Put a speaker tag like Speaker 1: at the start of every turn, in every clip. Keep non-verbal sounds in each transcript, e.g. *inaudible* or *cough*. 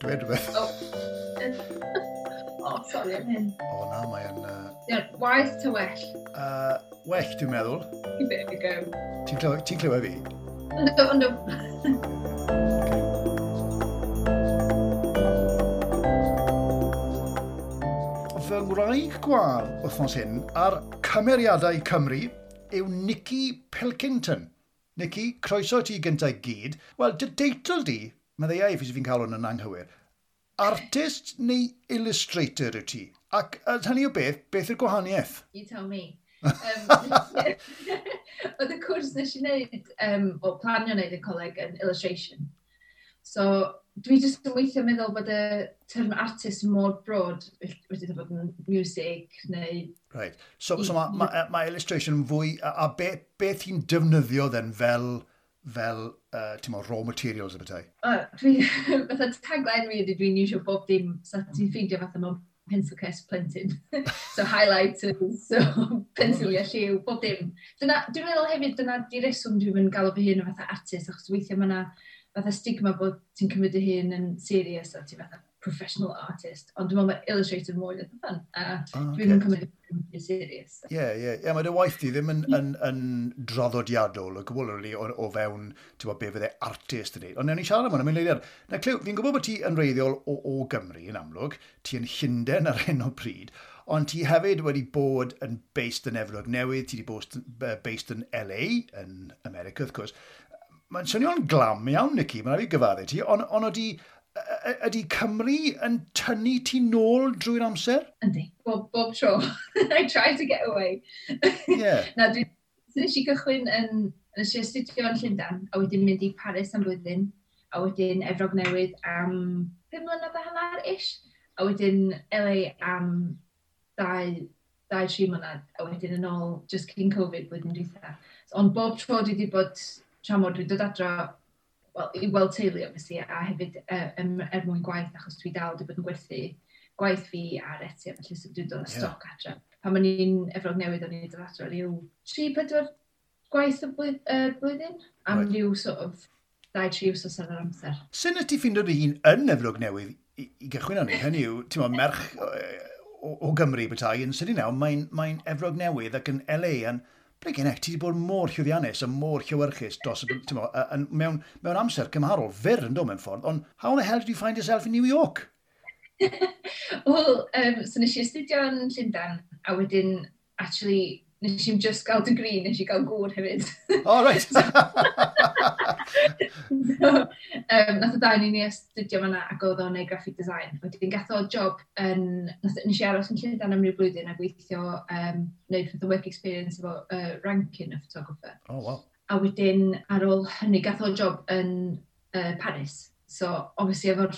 Speaker 1: Dweud rhywbeth.
Speaker 2: O, oh, oh sori am hyn.
Speaker 1: O na, mae yn... Uh...
Speaker 2: Yeah, waeth ta well?
Speaker 1: Uh, well, dwi'n meddwl.
Speaker 2: There we go.
Speaker 1: Ti'n clywed ti fi?
Speaker 2: Ynddo, ynddo.
Speaker 1: Fy ngwraig gwael, wythnos hyn, ar Cymeriadau Cymru yw Nicky Pilkington. Nicky, croeso ti gyntaf gyd. Wel, dy deitl di, meddai ei fi fi'n cael hwn yn anghywir, artist neu illustrator y ti? Ac hynny o beth, beth yw'r gwahaniaeth?
Speaker 2: You tell me. Um, *laughs* Oedd y cwrs nes i wneud, um, o planio wneud y coleg yn illustration. So, dwi jyst yn weithio meddwl bod y term artist mor broad wedi bod yn music neu...
Speaker 1: Right. So, so mae ma, ma illustration fwy... A, a be, beth ti'n defnyddio then fel fel, uh, ti'n mo, raw materials y bethau?
Speaker 2: Uh, dwi, *laughs* fatha tagline fi ydy dwi'n iwsio bob dim, so ti'n mm. ffeindio fatha mewn pencil case plentyn. *laughs* so highlighters, so pensilio lliw, bob dim. Dwi'n meddwl hefyd, dyna di reswm dwi'n galw fy hun o fatha artist, achos weithio mae yna fatha stigma bod ti'n cymryd dy hun yn serious a ti'n fatha professional artist, ond dwi'n meddwl mae illustrator mwy na fan, a
Speaker 1: oh,
Speaker 2: dwi'n yn cymryd yn serious.
Speaker 1: Ie, ie. Ie, mae dy waith di ddim yn, yn, yn draddodiadol o gwbl really, o, o fewn, ti'n bod, be fydde artist yn ei. Ond newn ni siarad am hwnna, mae'n leidio'r... Na, Clyw, fi'n gwybod bod ti yn reiddiol o, o Gymru yn amlwg, ti yn Llynden ar hyn o pryd, ond ti hefyd wedi bod yn based yn Efrog Newydd, ti wedi bod based yn LA, yn America, wrth gwrs, Mae'n swnio'n glam iawn, Nicky, mae'n rhaid i gyfaru ti, ond on ydy, ydy Cymru yn tynnu ti nôl drwy'r amser?
Speaker 2: Yndi, bob, bob tro. *laughs* I try to get away.
Speaker 1: yeah. *laughs*
Speaker 2: Na, dwi'n nes i gychwyn yn, yn y astudio yn Llundain, a wedyn mynd i Paris am flwyddyn, a wedyn Efrog Newydd am 5 mlynedd a hanner ish, a wedyn LA am 2-3 mlynedd, a wedyn yn ôl just cyn Covid blwyddyn dwi'n dweud. So, ond bob tro dwi wedi bod tra mor dwi'n dod adro well, i weld teulu, obviously, a hefyd uh, er mwyn gwaith, achos dwi dal wedi bod yn gwerthu gwaith fi ar etia, felly sydd dwi'n dod
Speaker 1: o
Speaker 2: stoc yeah. Pan ma'n i'n efrog newydd o'n i'n dod adro, rhyw 3-4 gwaith y blwydd, uh, blwyddyn, am
Speaker 1: right.
Speaker 2: ryw sort of 2-3 wsos ar yr amser.
Speaker 1: Sut ydy ffind dy hun yn efrog newydd i, i gychwyn arni? Hynny yw, ti'n ma, merch o, o, o Gymru bethau yn sydd nawr, mae'n mae efrog newydd ac yn LA yn... An Ble gen ti wedi bod mor llwyddiannus a mor llywyrchus dros, mo, yn, mewn, mewn amser cymharol, fyr yn dod mewn ffordd, ond how the hell did you find yourself in New York? *laughs*
Speaker 2: Wel, um, so nes i astudio yn Llundain, a wedyn, actually, nes i'n just gael degree, nes i gael gŵr hefyd.
Speaker 1: Oh, right. *laughs*
Speaker 2: so, um, nath o dain i ni astudio fanna ac oedd o'n neud graphic design. Wedyn gath o job yn... Nath, nes i aros yn Llundain am ryw blwyddyn a gweithio um, wneud fath o work experience efo uh, ranking y photographer.
Speaker 1: Oh, wow.
Speaker 2: A wedyn ar ôl hynny gath o job yn uh, Paris. So, obviously, efo'r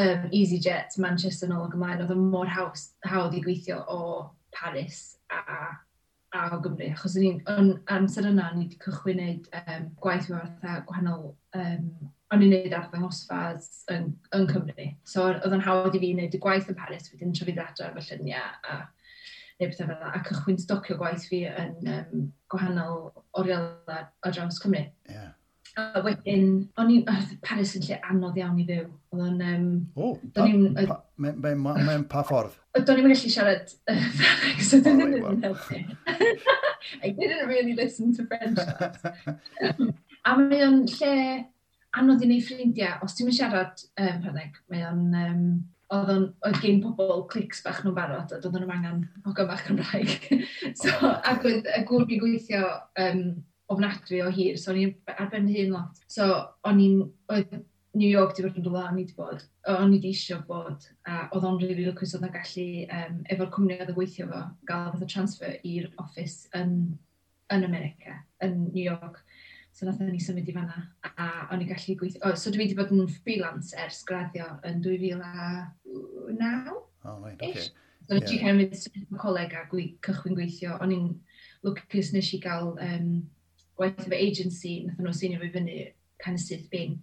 Speaker 2: um, EasyJet, Manchester nôl ac ymlaen, oedd o mor hawdd, hawdd i gweithio o Paris a a o Gymru, achos o'n i'n amser yna, ni wedi cychwyn wneud um, gwaith mewn fatha gwahanol um, o'n i'n neud ar yn, yn Cymru. So oedd o'n hawdd i fi wneud y gwaith yn Paris, wedyn trwy fydd adre fy lluniau a neu bethau fel yna, a cychwyn stocio gwaith fi yn um, gwahanol orialau ar draws Cymru.
Speaker 1: Yeah.
Speaker 2: A wedyn, o'n i, Paris yn lle anodd iawn i fyw. Oedd o'n... um,
Speaker 1: O,
Speaker 2: mewn
Speaker 1: pa ffordd?
Speaker 2: Do'n i'n gallu siarad Ffrangeg, so dwi
Speaker 1: ddim
Speaker 2: yn helpu. *laughs* I didn't really listen to French. *laughs* a mae o'n lle anodd i wneud ffrindiau. Os ti'n siarad um, Ffrangeg, mae o'n... Um, oedd o'n oedd gen pobl clics bach nhw'n barod a doedden nhw'n angen hogan bach Cymraeg. *laughs* so, ac oedd y gŵr fi gweithio um, ofnadwy o hir, so o'n i'n ar ben hyn lot. So o'n i'n, oedd New York di fod yn dod o'n i di bod, o'n i di eisiau bod, a oedd o'n rili lwcus oedd yn gallu, um, efo'r cwmni oedd yn gweithio fo, gael fath o transfer i'r office yn, yn America, yn New York. So nath ni symud i fanna, a o'n i'n gallu gweithio. Oh, so dwi wedi bod yn freelance ers graddio yn 2009.
Speaker 1: Oh, right, okay.
Speaker 2: So
Speaker 1: yeah.
Speaker 2: ti'n cael mynd sy'n coleg a gwe, cychwyn gweithio. O'n i'n lwcus nes i gael um, gwaith efo agency, nath nhw seinio fi fyny kind of syth bin,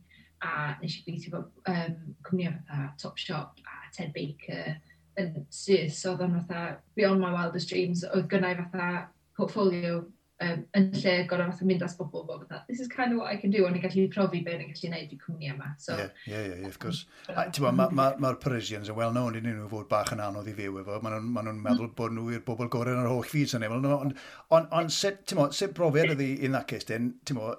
Speaker 2: a nes i gweithio efo um, cwmnïau fatha Topshop a Ted Baker yn syth, so oedd o'n fatha beyond my wildest dreams, oedd gynnau fatha portfolio um, yn lle gorau fath o mynd as bobl bod fatha, this is kind of what I can do, ond i gallu profi be yn gallu gwneud i cwmni yma. So,
Speaker 1: yeah, yeah, yeah, of course. Mm. Mae'r ma, ma, ma Parisians yn well-known iddyn nhw fod bach yn anodd i fyw efo. Maen nhw'n ma nhw mm. meddwl bod nhw i'r bobl gorau yn yr holl fyd sy'n efo. Ond on, on, sut, mo, sut brofiad ydi in that case, den, ti'n mo,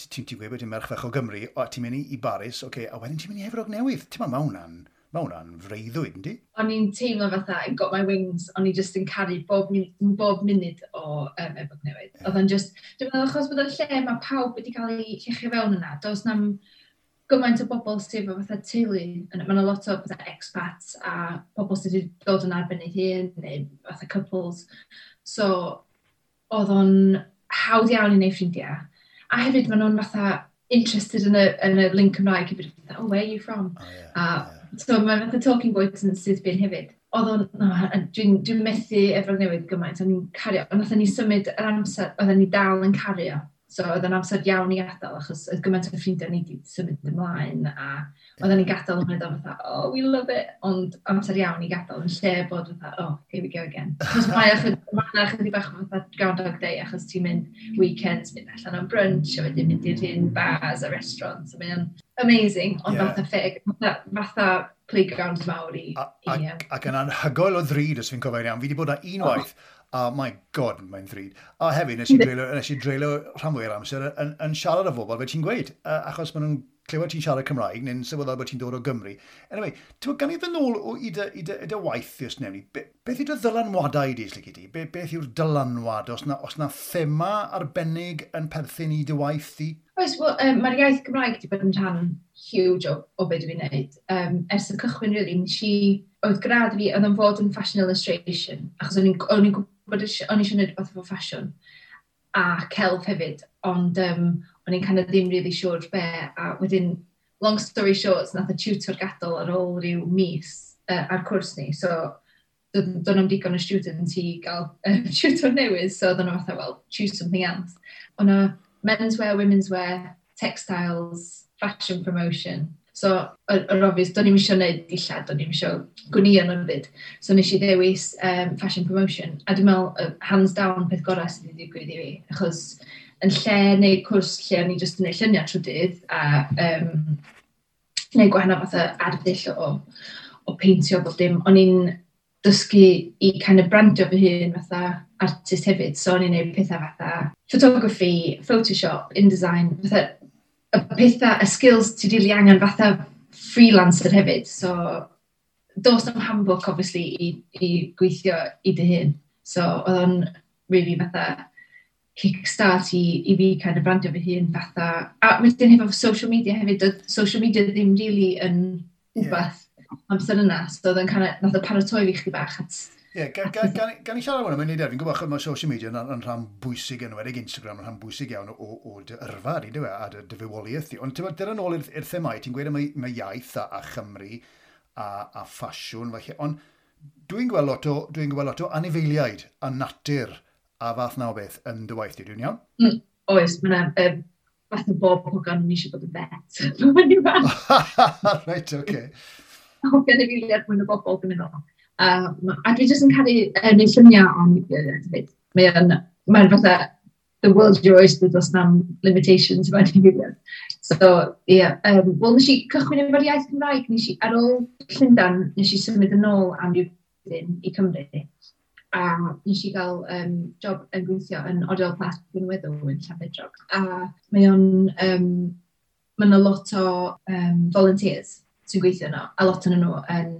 Speaker 1: ti'n gweud bod ti'n merch fach o Gymru, a ti'n mynd i Baris, okay, a wedyn ti'n mynd i Efrog Newydd. Ti'n ma, mae hwnna'n Mae hwnna'n freuddwyd, ynddi?
Speaker 2: O'n i'n teimlo fatha, I got my wings, o'n i just yn caru bob, min bob munud o um, ebog newydd. Yeah. Oedd o'n just, dwi'n meddwl, achos bod o'r lle mae pawb wedi cael ei llechi fewn yna, does na'n gymaint o bobl sydd o fatha teulu, mae yna lot o fatha expats a pobl sydd wedi dod yn arbenn ei hun, neu fatha couples. So, oedd o'n hawdd iawn i wneud ffrindiau. A hefyd mae nhw'n fatha interested yn y, yn y link Cymraeg i fynd, oh, where are you from? Oh, yeah, uh, yeah. So mae'n fath o talking point yn byn hefyd. Oedd o'n, no, dwi'n dwi methu efo'r newydd gymaint, o'n i'n cario. Ond oedd ni symud yr amser, oedd ni dal yn cario. So oedd yn amser iawn i adael, achos oedd gymaint o ffrindiau ni wedi symud ymlaen, a oedd ni'n gadael yn meddwl fatha, oh, we love it, ond amser iawn i gadael yn lle bod fatha, oh, here we go again. Achos mae yna chydig bach fatha groundhog day, achos ti'n mynd weekends, mynd allan am brunch, a wedyn mynd i'r hyn bars a restaurants, a mae'n amazing, ond yeah. fatha ffeg, fatha playground mawr i...
Speaker 1: Ac yn anhygoel o ddrud os fi'n cofio'n iawn. Fi wedi bod na unwaith, oh. a oh. my god, mae'n ddrud. A hefyd, nes i dreulio, nes i dreulio rhan fwy'r amser yn, yn siarad â phobl, fe ti'n gweud, achos maen nhw'n clywed ti'n siarad Cymraeg neu'n sylweddol bod ti'n dod o Gymru. Anyway, ti'n gan i ddyn nôl o i dy, i dy, i dy waith i os newni, be, beth yw dy ddylanwadau di, slyg i di? Be, beth yw'r dylanwad? Os na, os na thema arbennig yn perthyn i dy waith di?
Speaker 2: Oes, well, um, mae'r iaith Gymraeg wedi bod yn rhan huge o, o beth dwi'n gwneud. Um, ers y cychwyn, really, nes i, oedd grad fi, oedd yn fod yn fashion illustration, achos o'n i'n gwybod, o'n eisiau gwneud beth efo fashion, a celf hefyd, ond um, o'n i'n kind of ddim really siwr sure be, a wedyn, long story short, nath y tutor gadael ar ôl rhyw mis uh, ar cwrs ni, so do'n nhw'n digon o student i gael um, *laughs* tutor newydd, so do'n nhw fatha, well, choose something else. O'n wear, women's wear, textiles, fashion promotion. So, yr obvious, do'n i'n eisiau gwneud dillad, do'n i'n eisiau gwni yn o'n fyd. So, nes i ddewis um, fashion promotion. A dwi'n meddwl, uh, hands down, peth gorau sydd wedi digwydd i fi, achos yn lle neu cwrs lle o'n i jyst yn neud lluniau trwy dydd a um, neu gwahanol fatha arddull o, o peintio bob dim. O'n i'n dysgu i kind of brandio fy hun fatha artist hefyd, so o'n i'n neud pethau fatha photography, photoshop, InDesign, fatha y pethau, y skills ti rili really angen fatha freelancer hefyd, so dos am handbook obviously i, i gweithio i dy hun. So oedd o'n really fatha kickstart i, i fi kind of brandio fy hun fatha. A wedyn hefo social media hefyd, social media ddim really yn wbeth yeah. amser yna. So oedd yn kind of, nath o paratoi fi chdi bach at
Speaker 1: Ie, yeah, gan, gan, gan, gan i siarad hwnna, mae'n neud fi'n gwybod mae social media yn, yn rhan bwysig yn enwedig Instagram yn rhan bwysig iawn o, o dy yrfa, di dwi, e, a dy dyfywoliaeth. Ond ti'n dyr yn ôl i'r, ir themau, ti'n gweud mae, mae iaith a, a Chymru a, a ffasiwn, felly. Ond dwi'n gweld lot o, dwi'n gweld lot o anifeiliaid a natur a fath na o beth yn dy waith di, dwi'n iawn?
Speaker 2: Mm, oes, mae'n um, fath o bob hogan yn eisiau bod yn vet. *laughs* *laughs*
Speaker 1: Reit, oce.
Speaker 2: Hogan yn eiliad mwyn o bobl dwi'n meddwl. Uh, a dwi jyst yn cael ei wneud lluniau o'n Mae'n mae fatha, the world your oyster does nam limitations yma ni fi So, ie. Yeah, um, Wel, nes i cychwyn efo'r iaith Cymraeg, nes i ar ôl Llundan, nes i symud yn ôl am rhywun i Cymru a nes i gael um, job yn gweithio yn odol plas gwynweddw yn Llanbedrog. A mae o'n, um, mae'n a lot o um, volunteers sy'n gweithio yno, a lot yn nhw yn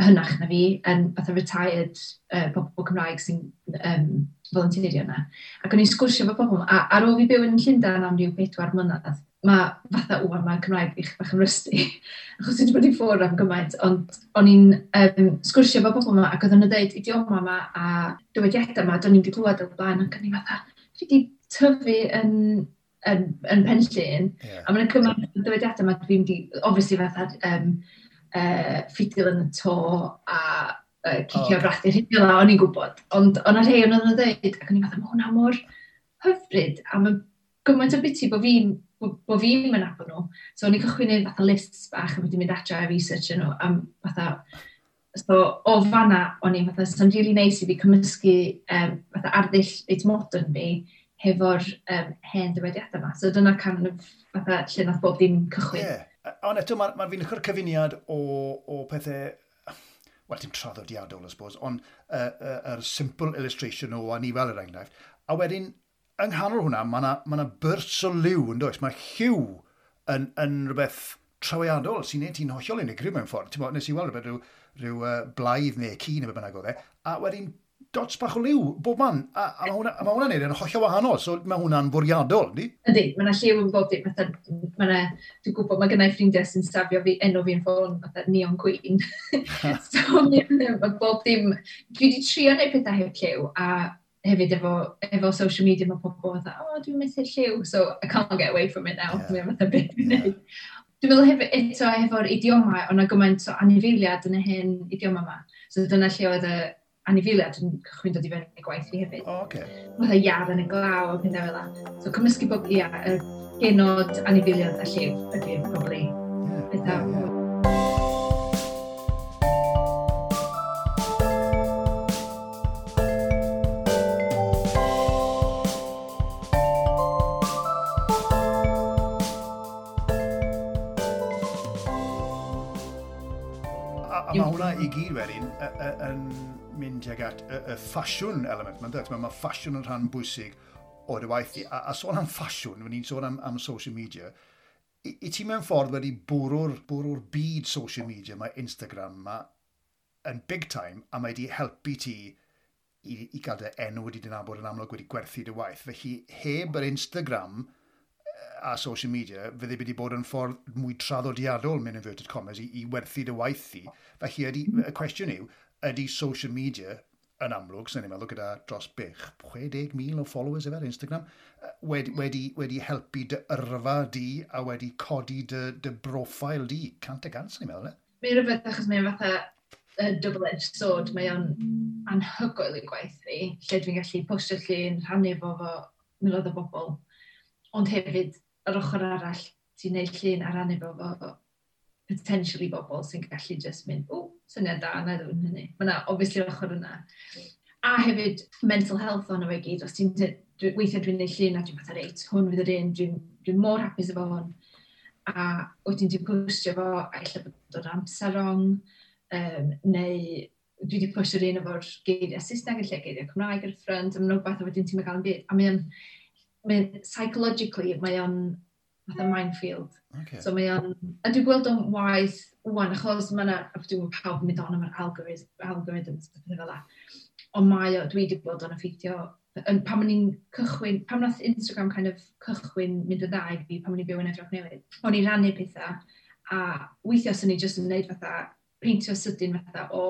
Speaker 2: hynach na fi yn fath o retired uh, bobl Cymraeg sy'n um, volunteerio yna. Ac o'n i'n sgwrsio fo bobl, a ar ôl fi byw yn Llundain am rhyw 4 mlynedd, mae fatha wwan mae'n Cymraeg i'ch bach yn rysti, *laughs* achos wedi bod i ffwrdd am gymaint, ond o'n i'n um, sgwrsio fo bobl yma, ac oedd yn y dweud idioma yma a dywediadau yma, do'n i'n di glwad o'r blaen, ac o'n i'n fatha, fi wedi tyfu yn yn, yn penllun, yeah. a mae'n cymryd dywediadau yma, dwi'n di, obviously fatha, um, uh, ffidil yn y to a uh, cicio oh. brathu rhywbeth yna, o'n i'n gwybod. Ond o'n rhai o'n oedd dweud, ac o'n i'n meddwl, mae hwnna mor hyfryd, a mae gymaint o biti bod fi'n bo fi'n mynd abo nhw. So, o'n i'n cychwyn neud fatha lists bach a wedi mynd adra a research nhw am fatha... So, o fanna, o'n i'n fatha, sy'n rili really neis i fi cymysgu um, fatha arddull reit modern fi hefo'r um, hen dywediadau yma. So, dyna can of fatha lle nath bob dim cychwyn.
Speaker 1: Yeah. Ond eto, mae, ma fi'n lycio'r cyfuniad o, o pethau wel, dim traddodiadol, I suppose, ond yr uh, uh, uh, simple illustration o anifal yr er enghraifft. A wedyn, yng nghanol hwnna, mae yna ma, na, bursts o liw yn does. Mae lliw yn, yn rhywbeth trawiadol sy'n neud ti'n hollol unigryw mewn ffordd. Ti'n nes i weld rhywbeth rhyw, rhyw uh, blaidd neu cyn neu bynnag o dde. A wedyn dots bach o liw bob man. A, a mae hwnna'n hwnna neud yn hollio wahanol, so mae hwnna'n fwriadol, di?
Speaker 2: Ydy, mae yna lliw yn bob dim. Dwi'n gwybod, mae gennau ffrindiau sy'n stafio fi enw fi'n ffôn, fatha Neon Queen. *laughs* so, mae bob dim... Dwi wedi trio neud pethau heb lliw, a hefyd efo, efo social media mae pobl fatha, oh, dwi'n methu lliw, so I can't get away from it now. Yeah. Dwi'n beth fi'n yeah. Dwi'n meddwl hefyd eto efo'r idioma, ond na gymaint o anifiliad yn y hyn idioma yma. So dyna lle oedd y anifiliad yn cychwyn dod i fewn i gwaith fi hefyd.
Speaker 1: Oh, oce.
Speaker 2: Okay. Fytha iar yn y glaw a pethau fel la. So cymysgu bod ia, y genod anifiliad a lliw ydy'r probably yeah, pethau. Yeah, yeah.
Speaker 1: gyd wedyn yn mynd tuag at y ffasiwn element. Mae'n dweud, mae ffasiwn yn rhan bwysig o dy waith i. A, a sôn am ffasiwn, fe ni'n sôn am, am social media, i, i ti mewn ffordd wedi bwrw'r, bwrw'r byd social media, mae Instagram ma, yn big time, a mae wedi helpu ti i, i gael dy enw wedi dynabod yn amlwg wedi gwerthu dy waith. Felly, heb yr Instagram, a social media, fydde wedi bod yn ffordd mwy traddodiadol, mewn inverted commas, i, i werthu dy waith i. Felly, ydy, y cwestiwn yw, ydy social media yn amlwg, sy'n ni'n meddwl gyda dros bych, 60,000 o followers efo'r Instagram, wedi, wedi, wedi helpu dy yrfa di a wedi codi dy, dy broffil di, cant a gant, sy'n ni'n meddwl, ne?
Speaker 2: Mae'n rhywbeth achos mae'n fatha a double-edged sword, mae o'n anhygoel i gwaith fi, lle dwi'n gallu postio llun, rhannu fo fo miloedd o bobl. Ond hefyd, yr ochr arall, ti'n neud llun ar rannu fo fo potentially bobl sy'n gallu just mynd, o, syniad da, na ddwn hynny. Mae'na, obviously, ochr yna. A hefyd, mental health o'n o'i gyd, os ti'n weithio dwi'n neud llun a dwi'n fatha reit, hwn fydd yr un, dwi'n dwi mor hapus efo hwn. A wedyn dwi'n pwstio fo, a illa bod o'r amser rong, um, neu dwi wedi pwysio'r un efo'r geiriau Saesneg yn lle geiriau Cymraeg ar y ffrynt, a mae'n rhywbeth o wedyn ti'n mynd gael yn byd. A mae'n mae, psychologically, mae o'n fath o minefield. Okay. So mae o'n, a dwi'n gweld o'n waith wwan, achos mae yna, a dwi'n pawb mynd on am yr algorithms, pethau fel la. Ond mae o, dwi wedi gweld o'n effeithio, yn, pam o'n i'n cychwyn, pam nath Instagram kind of cychwyn mynd y ddau fi, pam o'n i'n byw yn edrych newydd, o'n i'n rannu pethau, a weithio sy'n ni jyst yn gwneud fatha, peintio sydyn fatha o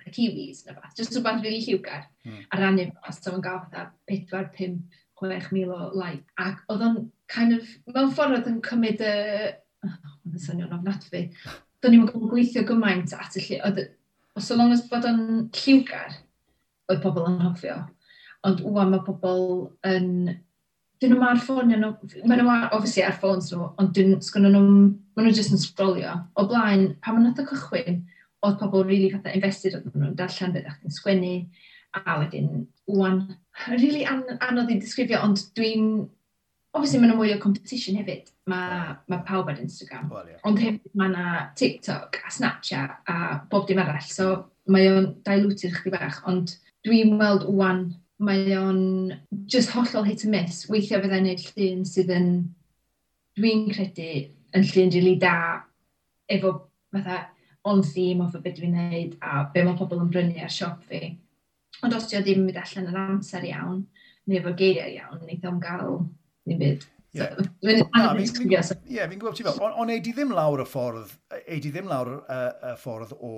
Speaker 2: y kiwis neu fath, jyst rhywbeth rili really lliwgar, mm. a rannu fo, so yn gael fatha 4-5 6,000 o like. Ac oedd o'n kind of, mewn ffordd oedd yn cymryd y... Oh, yn y syniad ofnadwy. Do'n i'n gwybod gweithio gymaint at y lle. Oedd, os so long as bod o'n lliwgar, oedd pobl yn hoffio. Ond wwan mae pobl yn... Dyn nhw ar ffôn nhw, maen nhw, obviously, ar ffôns nhw, ond dyn nhw, maen nhw jyst yn sgrolio. O blaen, pan maen nhw'n cychwyn, oedd pobl rili really fatha invested oedd nhw'n darllen beth a'ch yn sgwennu, A wedyn, wwan, really an anodd i ddisgrifio, ond dwi'n... Obviously, mae yna mwy o competition hefyd. Mae ma pawb ar Instagram. Well, yeah. Ond hefyd mae yna TikTok a Snapchat a bob dim arall. So mae o'n diluted chdi bach, ond dwi'n weld wwan mae o'n just hollol hit and miss. Weithio fyddai'n neud llun sydd yn, dwi'n credu, yn llun rili da efo fatha on theme o beth dwi'n neud a be mae pobl yn brynu ar siop fi. Ond os ti ddim yn mynd allan yr amser iawn, neu efo geiriau iawn, neu ddim gael ni byd. Ie,
Speaker 1: fi'n gwybod ti fel, ond ei di ddim lawr y ffordd, ei di ddim lawr y ffordd o,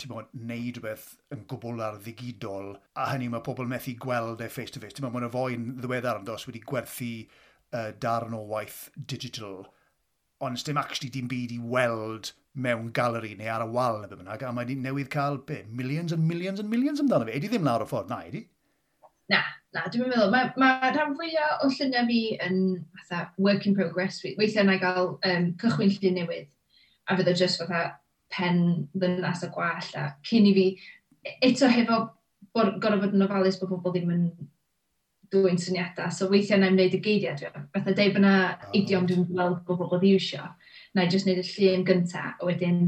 Speaker 1: ti'n bod, neud rhywbeth yn gwbl ar ddigidol, a hynny mae pobl methu gweld e face to face. Ti'n bod, mae'n y fo'n ddiweddar yn dos wedi gwerthu uh, darn o waith digital, ond dim actually dim byd i weld mewn galeri neu ar y wal neu beth bynnag, a mae wedi newydd cael be, millions and millions and millions amdano fe. Ydy ddim lawr o ffordd, na, ydy?
Speaker 2: Na, na, dwi'n meddwl, mae, ma rhan fwyaf o lluniau fi yn fatha, work in progress. Weithiau na i gael um, cychwyn llun newydd, a fydde just fatha pen ddynas y gwall, a cyn i fi, e, eto hefo gorau bod yn ofalus bod pobl ddim yn dwy'n syniadau, so weithiau na'n wneud y geiriau, dwi'n fatha deud bod yna oh. Ah, idiom dwi'n gweld bod pobl ddim eisiau na i jyst wneud y llun gyntaf, a wedyn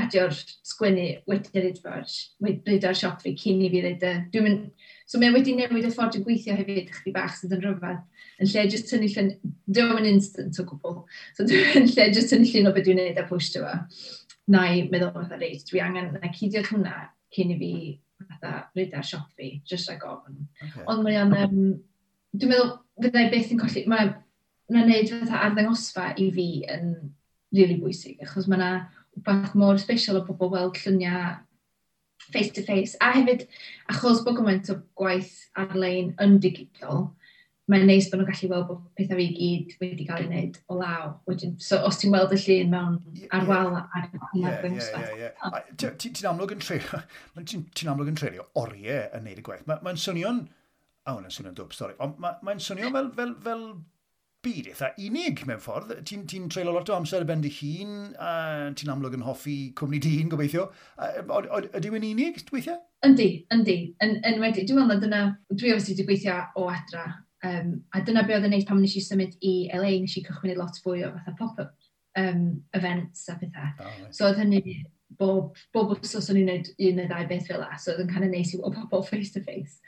Speaker 2: adio'r sgwennu wedi dweud bod ar siop fi cyn i fi ddeud y... Dwi'n mynd... So mae wedi newid y ffordd dwi'n gweithio hefyd chdi bach sydd yn rhyfedd. Yn lle jyst tynnu llun... Dwi'n mynd instant o gwbl. So dwi'n lle jyst tynnu llun o beth dwi'n neud a pwysio fo. Na i meddwl fatha reit, dwi angen na cudio hwnna cyn i fi fatha rhaid ar siop fi, jyst rhaid gofyn. Okay. Ond mae'n... Um, dwi'n meddwl, fyddai beth yn colli... Mae'n ma neud fatha arddangosfa i fi yn really bwysig, achos mae yna wbeth mor special o bobl weld lluniau face to face, a hefyd achos bod gymaint o gwaith ar-lein yn digidol, mae'n neis bod nhw'n gallu weld bod pethau fi gyd wedi cael ei wneud o law. Wedyn, so os ti'n weld y llun mewn ar wal ar
Speaker 1: Ti'n amlwg yn treulio, ti'n amlwg yn treulio oriau yn neud y gwaith. Mae'n swnio'n, a hwnna'n swnio'n dwb, stori, ond mae'n swnio fel, fel, fel byd eitha unig mewn ffordd. Ti'n ti, treulio lot o amser y bend i hun, a ti'n amlwg yn hoffi cwmni dy hun, gobeithio. Ydy yw'n unig, weithiau?
Speaker 2: Yndi, yndi. Yn, yn wedi, dwi'n meddwl dyna, dwi obviously wedi gweithio o adra, um, a dyna be oedd yn neud pam nes i symud i LA, nes i cychwyn i lot fwy o fatha pop-up um, events a pethau. Oh, right. So oedd hynny bob, bob wrthos o'n i'n gwneud un neu ddau beth fel la, so oedd yn kind of neis i weld pobl face to -face.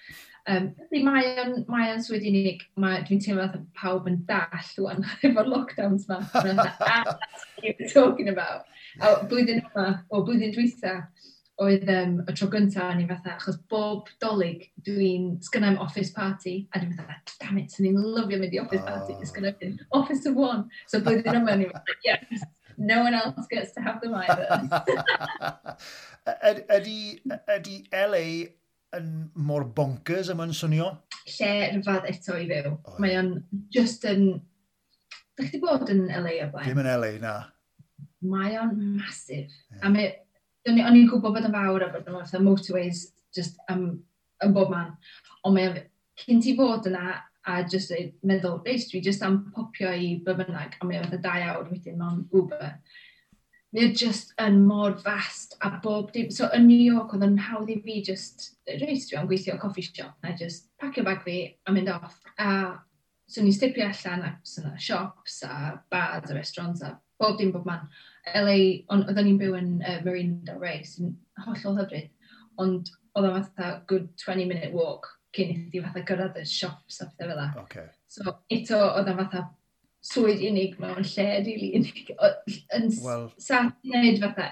Speaker 2: Um, mae o'n, mae o'n swyd unig, dwi'n teimlo fath pawb yn dall wan *laughs* efo'r lockdowns ma. Ah, that's what talking about. A blwyddyn yma, o blwyddyn dwytha, oedd um, y tro gyntaf o'n i fatha, achos bob dolyg dwi'n sgynnau'n office party, a dwi'n fatha, damn it, sy'n ni'n lyfio mynd i office party, ah. oh. sgynnau'n office of one. So blwyddyn yma, o'n i fatha, yes, no one else gets to have them either.
Speaker 1: ydy, ydy LA yn mor bonkers yma'n swnio?
Speaker 2: Lle rhyfedd eto i fyw. Oh, Mae o'n just yn... Da chdi bod yn LA o blaen?
Speaker 1: Dim yn LA, na.
Speaker 2: Mae o'n masif. Yeah. A mi, o'n i'n gwybod bod yn fawr a bod yn fath motorways just am, am bob man. Ond mae o'n... cyn ti fod yna a just meddwl, reis, dwi just am popio i bybynnag a mae o'n dda awr wedyn mewn Uber. Neu just yn mor fast a bob dim. So yn New York oedd yn hawdd i fi just reis dwi am gweithio o coffee shop. Na just pacio bag fi a mynd off. A so ni'n stipio allan a syna shops a bars a restaurants a bob dim bob man. LA, ond oedden ni'n byw yn uh, Marine Del Rey, sy'n hollol hyfryd. Ond oedd o'n fatha good 20 minute walk cyn i ti fatha gyrraedd y shops a pethau fel la. Okay. So eto oedd o'n fatha swydd unig mewn lle rili unig. Yn well. sa wneud fatha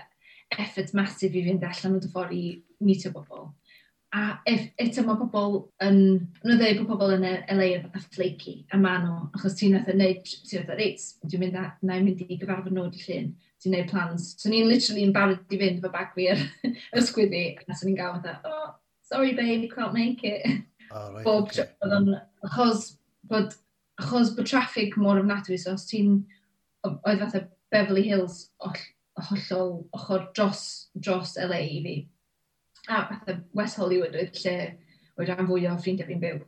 Speaker 2: effort massive i fynd allan o dy ffordd i meetio bobl. A if, eto mae pobl yn, nhw dweud bod pobl yn LA yn fatha flaky a ma nhw, achos ti'n fatha neud, ti'n fatha reit, dwi'n mynd, na i'n mynd i gyfarfod nhw di llun, ti'n neud plans. So ni'n literally yn barod i fynd fo bag fi ar *laughs* ysgwyddi, a so ni'n gael fatha, oh, sorry babe, can't make it. Oh, right, Bob okay. achos bod achos bod traffic mor ofnadwy, so os ti'n, oedd fatha Beverly Hills hollol ochr dros, dros LA i fi. A fatha West Hollywood oedd lle oedd rhan fwy o ffrindiau fi'n byw.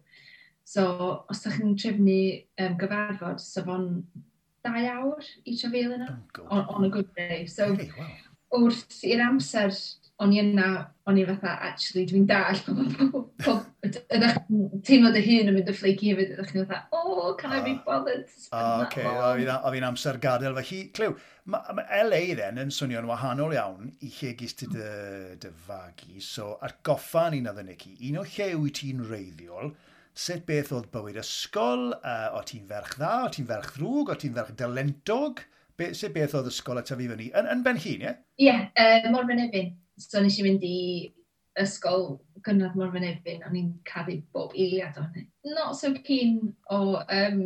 Speaker 2: So, os da chi'n trefnu um, gyfarfod, so fo'n dau awr i trafeil yna, on, oh, on a good day. So, okay, wow. wrth i'r amser o'n i yna, o'n i fatha, actually, dwi'n dall, ydych teimlo dy hun yn mynd y ffleigi hefyd, ydych chi'n fatha, oh, can I be ah. bothered?
Speaker 1: O, oce, o fi'n amser gadael. Felly, Clyw, mae LA then yn swnio'n wahanol iawn i lle gys ti dy, dy fagu, so atgoffa oedd yn ddynici, un o lle wyt ti'n reiddiol, sut beth oedd bywyd ysgol, uh, o ti'n ferch dda, o ti'n ferch ddrwg, o ti'n ferch dylentog, be, sut beth oedd ysgol a tyfu fyny, yn, yn ben hun, ie?
Speaker 2: Ie, yeah, uh, mor fynefin. So nes i fynd i ysgol gynradd mor fynefin, o'n i'n cadw bob eiliad o'n hynny. Not so keen o um,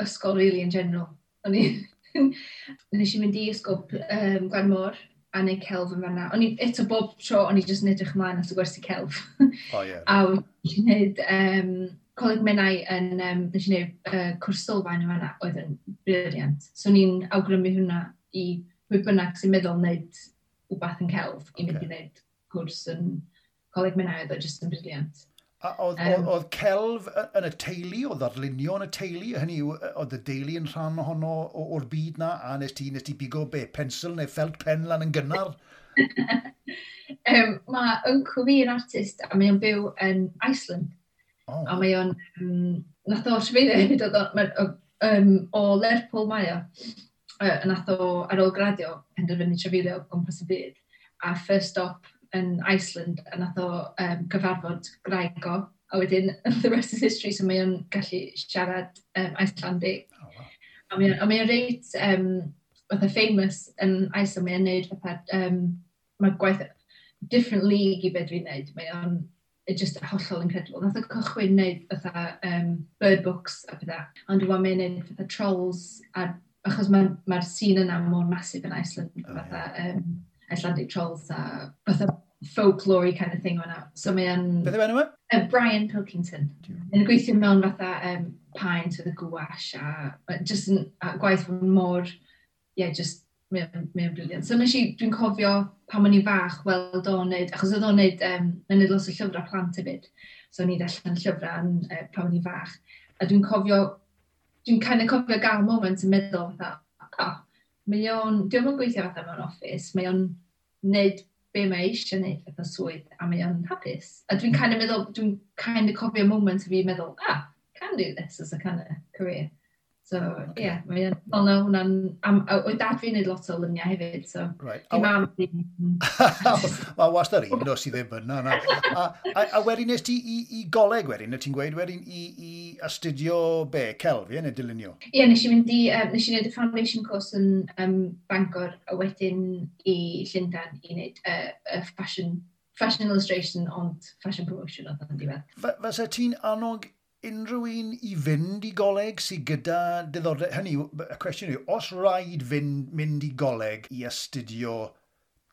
Speaker 2: ysgol really in general. O'n i... *laughs* nes i mynd i ysgol um, Gwanmor a neud celf yn fanna. O'n i, eto bob tro, o'n i jyst yn edrych ymlaen at y gwersi celf. O oh, ie. Yeah. *laughs* a wnes i wneud um, coleg menau yn, um, nes i wneud uh, cwrs sylfaen yn fanna, oedd yn briliant. So o'n i'n awgrymu hwnna i pwy bynnag sy'n meddwl wneud wbath yn celf i mynd okay. i wneud cwrs yn coleg mynhau, oedd jyst yn briliant.
Speaker 1: A oedd, um, oedd celf yn y teulu, oedd arlunio yn y teulu, hynny yw, oedd y deulu yn rhan ohono o'r byd na, a nes ti, nes ti bigo be, pensil neu felt pen lan yn gynnar? *laughs*
Speaker 2: um, mae uncle fi yn artist, a mae o'n byw yn Iceland.
Speaker 1: Oh.
Speaker 2: A mae o'n, um, nath o sefydlu, um, o Lerpwl mae o uh, nath o ar ôl gradio penderfynu trafeilio gwmpas y byd a first stop yn Iceland a nath o um, cyfarfod graig o a wedyn *laughs* the rest is history so mae o'n gallu siarad um, Icelandic
Speaker 1: oh, wow.
Speaker 2: a mae o'n, on reit um, fatha famous yn Iceland mae o'n neud fatha um, mae gwaith different league i beth dwi'n neud mae o'n just hollol incredible. Nath o cychwyn neud fatha um, bird books a bydda. Ond dwi'n meddwl neud fatha trolls a achos mae'r ma sîn yna mor masif yn Iceland,
Speaker 1: oh,
Speaker 2: fatha yeah. um, Icelandic Trolls a fatha folklore kind of thing o'na. So mae yn...
Speaker 1: Beth yw enw e?
Speaker 2: Uh, Brian Pilkington. Yn gweithio mewn fatha um, paen with a gwash a just yn a gwaith mor, yeah, just mae'n mae briliant. So nes i, dwi'n cofio pan o'n i fach weld o'n neud, achos oedd o'n neud, um, yn neud los o llyfrau plant hefyd. So o'n i ddarllen llyfrau yn, uh, pan o'n i fach. A dwi'n cofio dwi'n kind of cofio gael moment yn meddwl fatha, oh, mae o'n, dwi'n yn gweithio fatha mewn office, mae o'n wneud be mae eisiau wneud fatha swydd, a mae o'n hapus. A dwi'n kind of meddwl, dwi'n kind of cofio moment fi meddwl, ah, can do this as a kind of career. So, ie, yeah, mae yn ddol na hwnna'n... O'i dad fi'n neud lot o lyniau hefyd, so...
Speaker 1: Right.
Speaker 2: Di mam fi. *laughs*
Speaker 1: Wel, wastad yr un, dos i ddim yna. Na. A, a, a wedyn nes ti i, i goleg wedyn, y ti'n gweud wedyn i, i astudio be, celfi, neu dilynio?
Speaker 2: Ie, yeah, nes i mynd i... Um, nes i wneud y foundation course yn um, Bangor, a wedyn i Llundain i wneud uh, uh, fashion fashion illustration ond fashion promotion oedd yn diwedd.
Speaker 1: Fysa ti'n annog unrhyw un i fynd i goleg sydd gyda diddordeb... Hynny, y cwestiwn yw, os rhaid fynd, mynd i goleg i astudio,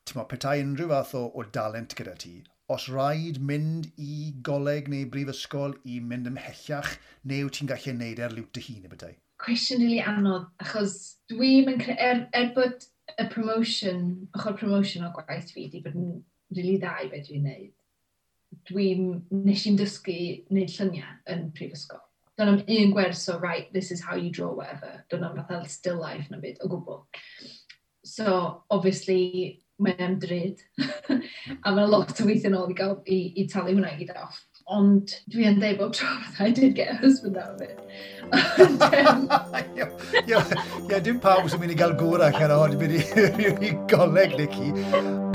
Speaker 1: ti'n meddwl, petai unrhyw fath o, o dalent gyda ti, os rhaid mynd i goleg neu brifysgol i mynd ymhellach, neu wyt ti'n gallu gwneud e ar liwt dy hun y bydau?
Speaker 2: Cwestiwn rili anodd, achos dwi'n mynd er, er bod y promotion, ochr promotion o gwaith fi, di bod yn rili really dda i beth dwi'n gwneud dwi'n, nes i'n dysgu wneud lluniau yn prifysgol. Do'n am un gwers o, right, this is how you draw whatever. Do'n am fatha still life na byd, o gwbl. So, obviously, mae'n ymdryd. *laughs* a mae'n lot o weithio nôl i gael i, i talu hwnna i gyd off. Ond dwi yn dweud bob tro I did get a husband out of it. *laughs*
Speaker 1: Ie, dim pawb sy'n mynd i gael gwrach ar hwn, dwi'n mynd i *laughs* goleg, Nicky.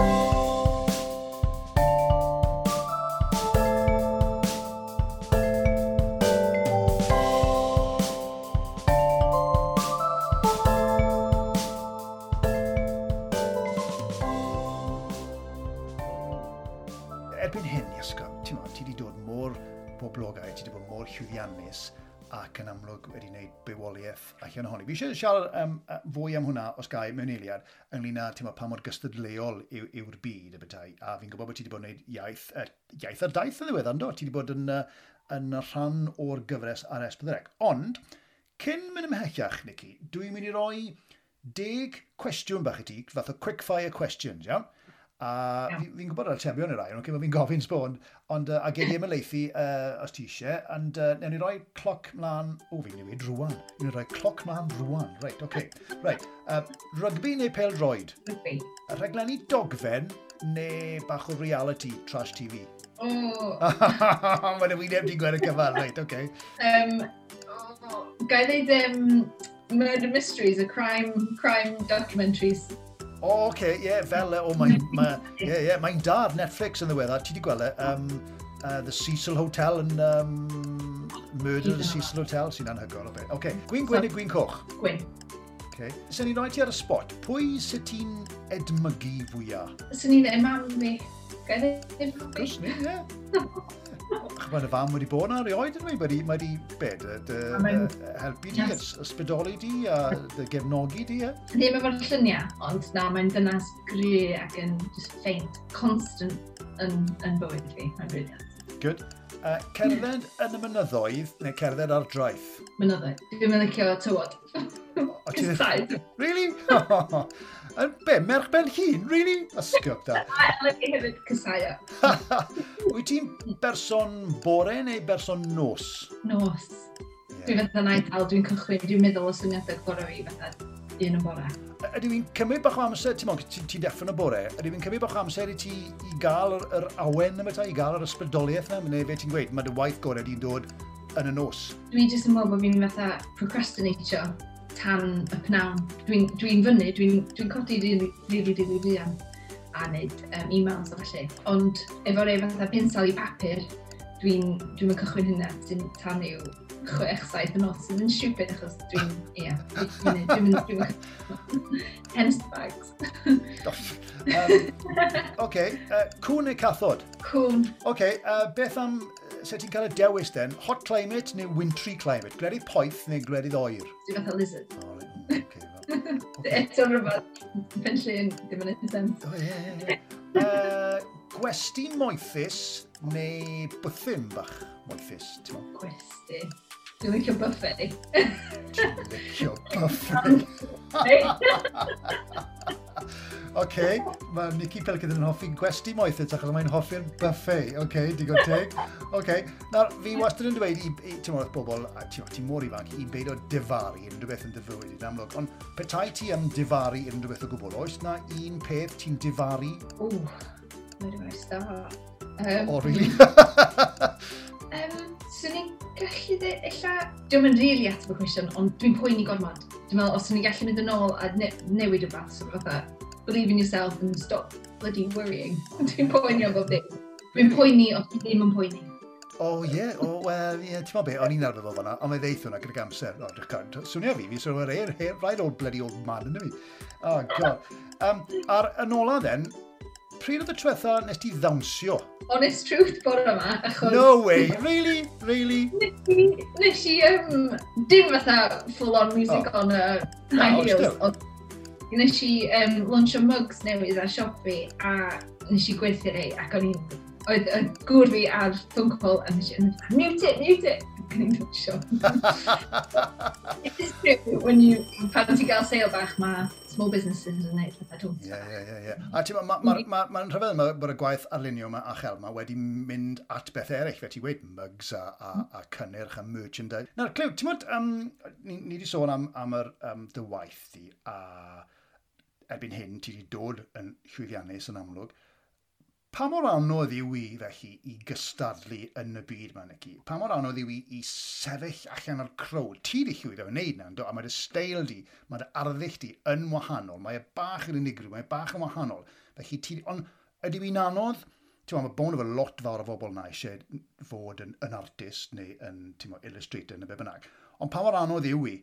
Speaker 1: Fi eisiau siarad um, fwy am hwnna os gai mewn eiliad ynglyn â teimlo pa mor gystadleuol yw'r yw byd y bethau. A fi'n gwybod bod ti wedi bod yn gwneud iaith, uh, iaith ar daith y ddiwedd, ando? Ti wedi bod yn, uh, yn rhan o'r gyfres ar S4C. Ond, cyn mynd ymhellach, Nicky, dwi'n mynd i roi deg cwestiwn bach i ti, fath o quick fire questions, iawn? A yeah. fi'n gwybod ar champion i'r rai, okay, fi'n gofyn sbon, ond uh, a gen i ymlaethu uh, os ti eisiau, ond uh, newn ni roi cloc mlaen, o oh, fi'n newid rwan, newn ni roi cloc mlaen rwan, reit, oce. Okay. Right. uh, rygbi neu pel droed?
Speaker 2: Rygbi.
Speaker 1: A rhaglenni dogfen neu bach o reality trash TV?
Speaker 2: O! Oh. *laughs*
Speaker 1: Mae'n wyneb di gwneud y cyfan, reit, oce. Okay.
Speaker 2: Um, oh, gael ei ddim um, Murder Mysteries, a crime, crime documentaries.
Speaker 1: O, oh, oce, okay, ie, yeah, fel, o, oh, mae'n ma, yeah, yeah, mae dad Netflix yn ddiweddar. Ti di gweld e, um, uh, The Cecil Hotel yn um, Murder at the Cecil Hotel, sy'n anhygoel o beth. Oce, okay. Gwyn Gwyn so, Gwyn Coch?
Speaker 2: Gwyn.
Speaker 1: Okay. sy'n i'n rhoi ti ar y spot, pwy sy'n ti'n edmygu fwyaf?
Speaker 2: Swn i'n edmygu mam fi.
Speaker 1: Gwyd? Gwyd, ie. *laughs* Mae'n y fam wedi bod yna erioed yn dweud, mae wedi bed, helpu di,
Speaker 2: yes.
Speaker 1: ysbrydoli di a gefnogi di. E?
Speaker 2: Ddim efo'r lluniau, ond na, mae'n dynas gry ac yn just faint, constant yn, yn bywyd fi, mae'n briliant.
Speaker 1: Good. Uh, cerdded yn y mynyddoedd neu cerdded ar draeth?
Speaker 2: Mynyddoedd. Dwi'n mynd licio tywod. Cysau.
Speaker 1: Really? *laughs* Oh, Yn Be, merch ben hun? Really? Ysgwb da. *laughs*
Speaker 2: A eleni hefyd cysau *laughs*
Speaker 1: Wyt ti'n berson bore neu berson nos?
Speaker 2: Nos.
Speaker 1: Yeah.
Speaker 2: Dwi'n fydda na i dal, dwi'n cychwyn, dwi'n meddwl o syniadau gorau fi fydda un yn bore.
Speaker 1: Ydy fi'n cymryd bach o amser, ti'n mwyn, ti'n ti deffyn y bore, ydy fi'n cymryd bach o amser i ti i gael yr, yr awen yma ta, i gael yr ysbrydoliaeth yna, neu beth ti'n gweud, mae dy waith gorau di'n dod yn y nos?
Speaker 2: Dwi jyst yn meddwl bod fi'n fatha procrastinatio tan y pnawn. Dwi'n dwi, dwi fyny, dwi'n dwi, codi rili, rili, rili fuan a wneud um, e-mails o felly. Ond efo'r ei fatha pensal i papur, dwi'n dwi cychwyn hynna tan i'w chwech saith yn os sydd yn stupid achos dwi'n, ia, dwi'n mynd, dwi'n mynd, hens *laughs* bags.
Speaker 1: um, Oce, *laughs* okay. uh, cwn neu cathod?
Speaker 2: Cwn.
Speaker 1: Oce, okay, uh, beth am se ti'n cael y dewis den, hot climate neu wintry climate? Gledydd poeth neu gledydd oer?
Speaker 2: Dwi'n fath o lizard.
Speaker 1: O, okay, *laughs*
Speaker 2: Eto rhywbeth, penllun, ddim yn eithaf sens.
Speaker 1: yeah. ie, ie. Gwesti moethus neu bythyn bach moethus.
Speaker 2: Gwesti. Dwi'n licio buffet.
Speaker 1: Dwi'n licio buffet. *laughs* okay, mae Nicky Pelkin yn hoffi gwesti moeth eto, achos mae'n hoffi'r buffet. Oce, okay, digon teg. Oce, okay. nawr fi wastad yn dweud i, i ti'n mwyn bobl, ti'n mor ifanc, i beidio difaru unrhyw beth yn dyfywyd i'n amlwg. Ond petai ti am difaru unrhyw beth o gwbl, oes na un peth ti'n difaru?
Speaker 2: Ww, mae'n rhywbeth da.
Speaker 1: Um, o, really? *laughs*
Speaker 2: um, Swn i'n gallu dweud, illa, diolch yn rili at y cwestiwn, ond dwi'n poeni gormod. Dwi'n meddwl, os swn i'n gallu mynd yn ôl a ne newid y fath, so fatha, believe in yourself and stop bloody worrying. *laughs* Dwi'n poeni am bob dim. Dwi'n poeni os ti ddim yn poeni.
Speaker 1: O oh, ie, yeah. o oh, wel, ie, yeah. ti'n meddwl be, o'n i'n arfer fel fanna, ond mae ddeith hwnna gyda'r amser. O, dwi'n cael, swnio fi, fi swnio'r o'r air, rhaid old bloody old man yn mi. O, oh, god. Um, ar yn ola then, pryd oedd y trwetha nes ti ddawnsio?
Speaker 2: Honest truth bore yma, achos...
Speaker 1: No way, really, really?
Speaker 2: Nes i, um, dim fatha full on music oh. on a high no, heels, ond Nes i um, launcho mugs newydd ar Shopee a nes i gwerthu rei ac o'n i'n... Oedd y gŵr fi ar phone call a nes i yn mute it, mute it! Ac o'n i'n dwysio. It is true when you... Pan ti'n gael sale bach mae small businesses yn neud pethau
Speaker 1: dwi'n Ie, ie, ie. A ti'n mae'n ma, ma, ma, rhyfedd yma bod y gwaith arlunio yma a chel yma wedi mynd at beth eraill, fe ti'n weid mugs a, a, a cynnyrch a merchandise. Nawr, Clyw, ti'n mwyd, um, ni, ni wedi sôn am, am yr, um, dy waith di a erbyn hyn ti wedi dod yn llwyddiannus yn amlwg, pa mor anodd yw i felly i gystadlu yn y byd mae'n yci? Pa mor anodd yw i, i sefyll allan o'r crowd? Ti di llwyddo yn neud na'n a mae dy steil di, mae dy arddull di yn wahanol, mae e bach yn unigryw, mae e bach yn wahanol. Felly ti, ond ydy i'n anodd? Ti'n mae bon efo lot fawr o bobl na eisiau fod yn, yn artist neu yn, ti'n illustrator neu be bynnag. Ond pa mor anodd yw i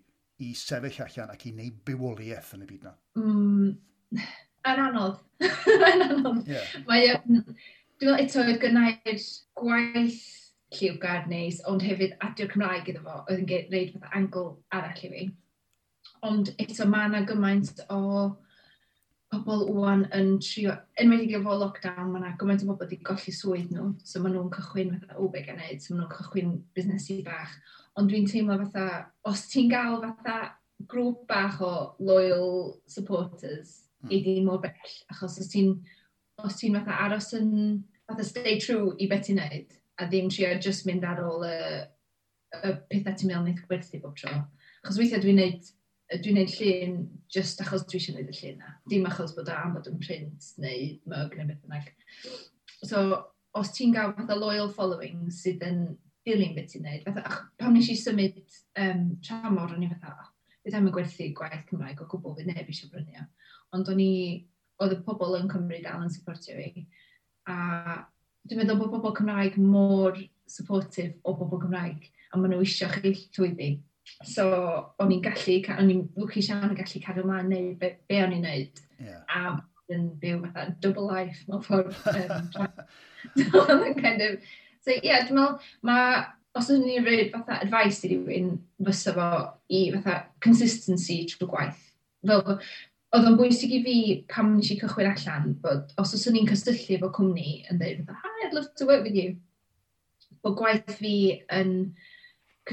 Speaker 1: i sefyll allan ac i wneud bywoliaeth yn y byd na?
Speaker 2: Mm, yn anodd. *laughs* yn anodd. Yeah. Mae, um, dwi'n meddwl eto oedd gynnau'r gwaith lliwgar neis, ond hefyd adio'r Cymraeg iddo fo, oedd yn gwneud fath angl arall i fi. Ond eto mae yna gymaint o pobl wwan yn trio, enwedig efo lockdown, mae yna gymaint o bobl wedi golli swydd nhw, so maen nhw'n cychwyn fatha, o, be gan neud, so maen nhw'n cychwyn busnesu bach ond dwi'n teimlo fatha, os ti'n gael fatha grŵp bach o loyal supporters, mm. i di mor bell, achos os ti'n os ti'n fatha aros yn fatha stay true i beth ti'n neud, a ddim trio just mynd ar ôl y, y pethau ti'n meddwl wneud gwerthu bob tro. Achos weithiau dwi'n neud, dwi neud llun just achos dwi eisiau neud y llun na. Dim achos bod am bod yn print neu mug neu beth bynnag. So, os ti'n gael fatha loyal following sydd yn dilyn beth ti'n neud. Fatha, ach, pam nes i symud um, tramor, o'n i fatha, ah, bydd am y gwerthu gwaith Cymraeg o gwbl, bydd neb eisiau brynu. Ond o'n i, oedd y pobl yn Cymru dal yn supportio fi. A dwi'n meddwl bod pobl Cymraeg mor supportive o bobl Cymraeg, a maen nhw eisiau chi llwyddi. So, o'n i'n gallu, o'n i'n lwcus iawn yn gallu cadw ymlaen neu be, be o'n i'n neud. Yeah. A yn byw fatha double life mewn ffordd. *laughs* Um, *laughs* so, kind of, So ie, yeah, dwi'n meddwl, mae, os ydyn ni'n rhaid fatha advice i rywun, fysa fo i fatha consistency trwy gwaith. Fel, oedd o'n bwysig i fi pam nes i cychwyn allan, bod os oes ni'n cysylltu efo cwmni yn dweud, hi, I'd love to work with you, bod gwaith fi yn